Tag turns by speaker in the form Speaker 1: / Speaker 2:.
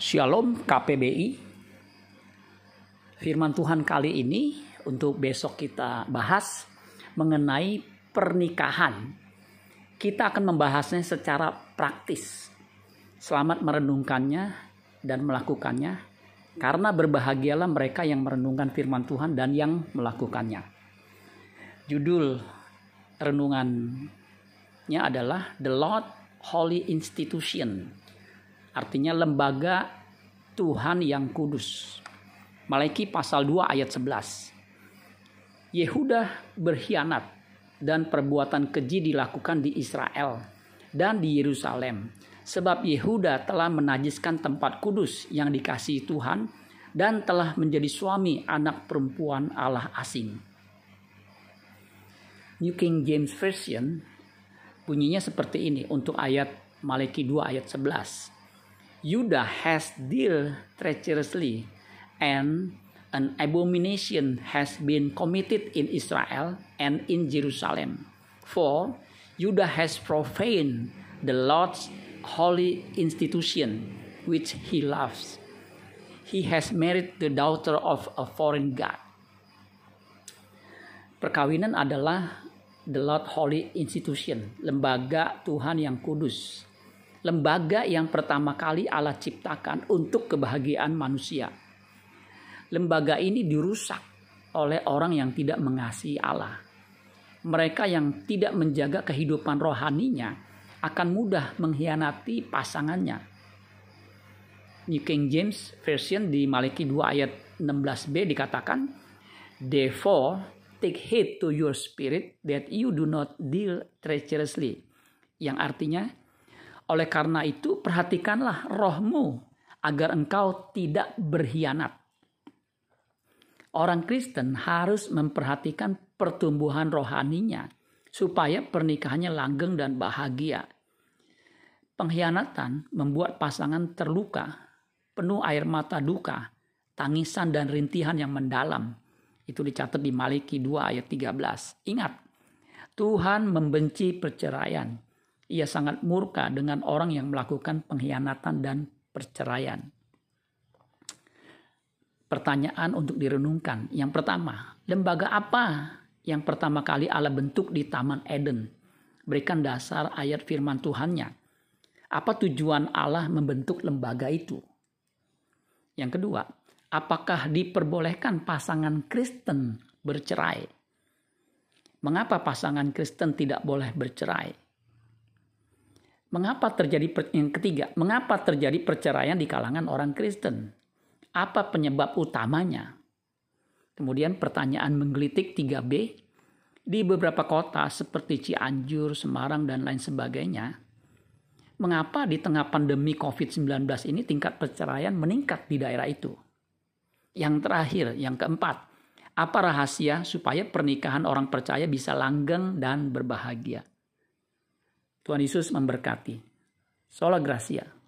Speaker 1: Shalom KPBI. Firman Tuhan kali ini untuk besok kita bahas mengenai pernikahan. Kita akan membahasnya secara praktis. Selamat merenungkannya dan melakukannya karena berbahagialah mereka yang merenungkan firman Tuhan dan yang melakukannya. Judul renungannya adalah The Lord Holy Institution artinya lembaga Tuhan yang kudus. Malaki pasal 2 ayat 11. Yehuda berkhianat dan perbuatan keji dilakukan di Israel dan di Yerusalem. Sebab Yehuda telah menajiskan tempat kudus yang dikasihi Tuhan dan telah menjadi suami anak perempuan Allah asing. New King James Version bunyinya seperti ini untuk ayat Malaki 2 ayat 11. Judah has dealt treacherously, and an abomination has been committed in Israel and in Jerusalem. For Judah has profaned the Lord's holy institution, which he loves. He has married the daughter of a foreign god. Perkawinan adalah the Lord Holy Institution, lembaga Tuhan yang kudus lembaga yang pertama kali Allah ciptakan untuk kebahagiaan manusia. Lembaga ini dirusak oleh orang yang tidak mengasihi Allah. Mereka yang tidak menjaga kehidupan rohaninya akan mudah mengkhianati pasangannya. New King James Version di Maliki 2 ayat 16b dikatakan, Therefore, take heed to your spirit that you do not deal treacherously. Yang artinya, oleh karena itu, perhatikanlah rohmu agar engkau tidak berkhianat. Orang Kristen harus memperhatikan pertumbuhan rohaninya supaya pernikahannya langgeng dan bahagia. Pengkhianatan membuat pasangan terluka, penuh air mata duka, tangisan dan rintihan yang mendalam. Itu dicatat di Maliki 2 ayat 13. Ingat, Tuhan membenci perceraian ia sangat murka dengan orang yang melakukan pengkhianatan dan perceraian. Pertanyaan untuk direnungkan. Yang pertama, lembaga apa yang pertama kali Allah bentuk di Taman Eden? Berikan dasar ayat firman Tuhannya. Apa tujuan Allah membentuk lembaga itu? Yang kedua, apakah diperbolehkan pasangan Kristen bercerai? Mengapa pasangan Kristen tidak boleh bercerai? Mengapa terjadi yang ketiga? Mengapa terjadi perceraian di kalangan orang Kristen? Apa penyebab utamanya? Kemudian pertanyaan menggelitik 3B di beberapa kota seperti Cianjur, Semarang dan lain sebagainya. Mengapa di tengah pandemi COVID-19 ini tingkat perceraian meningkat di daerah itu? Yang terakhir, yang keempat, apa rahasia supaya pernikahan orang percaya bisa langgeng dan berbahagia? Tuhan Yesus memberkati. Sola Gracia.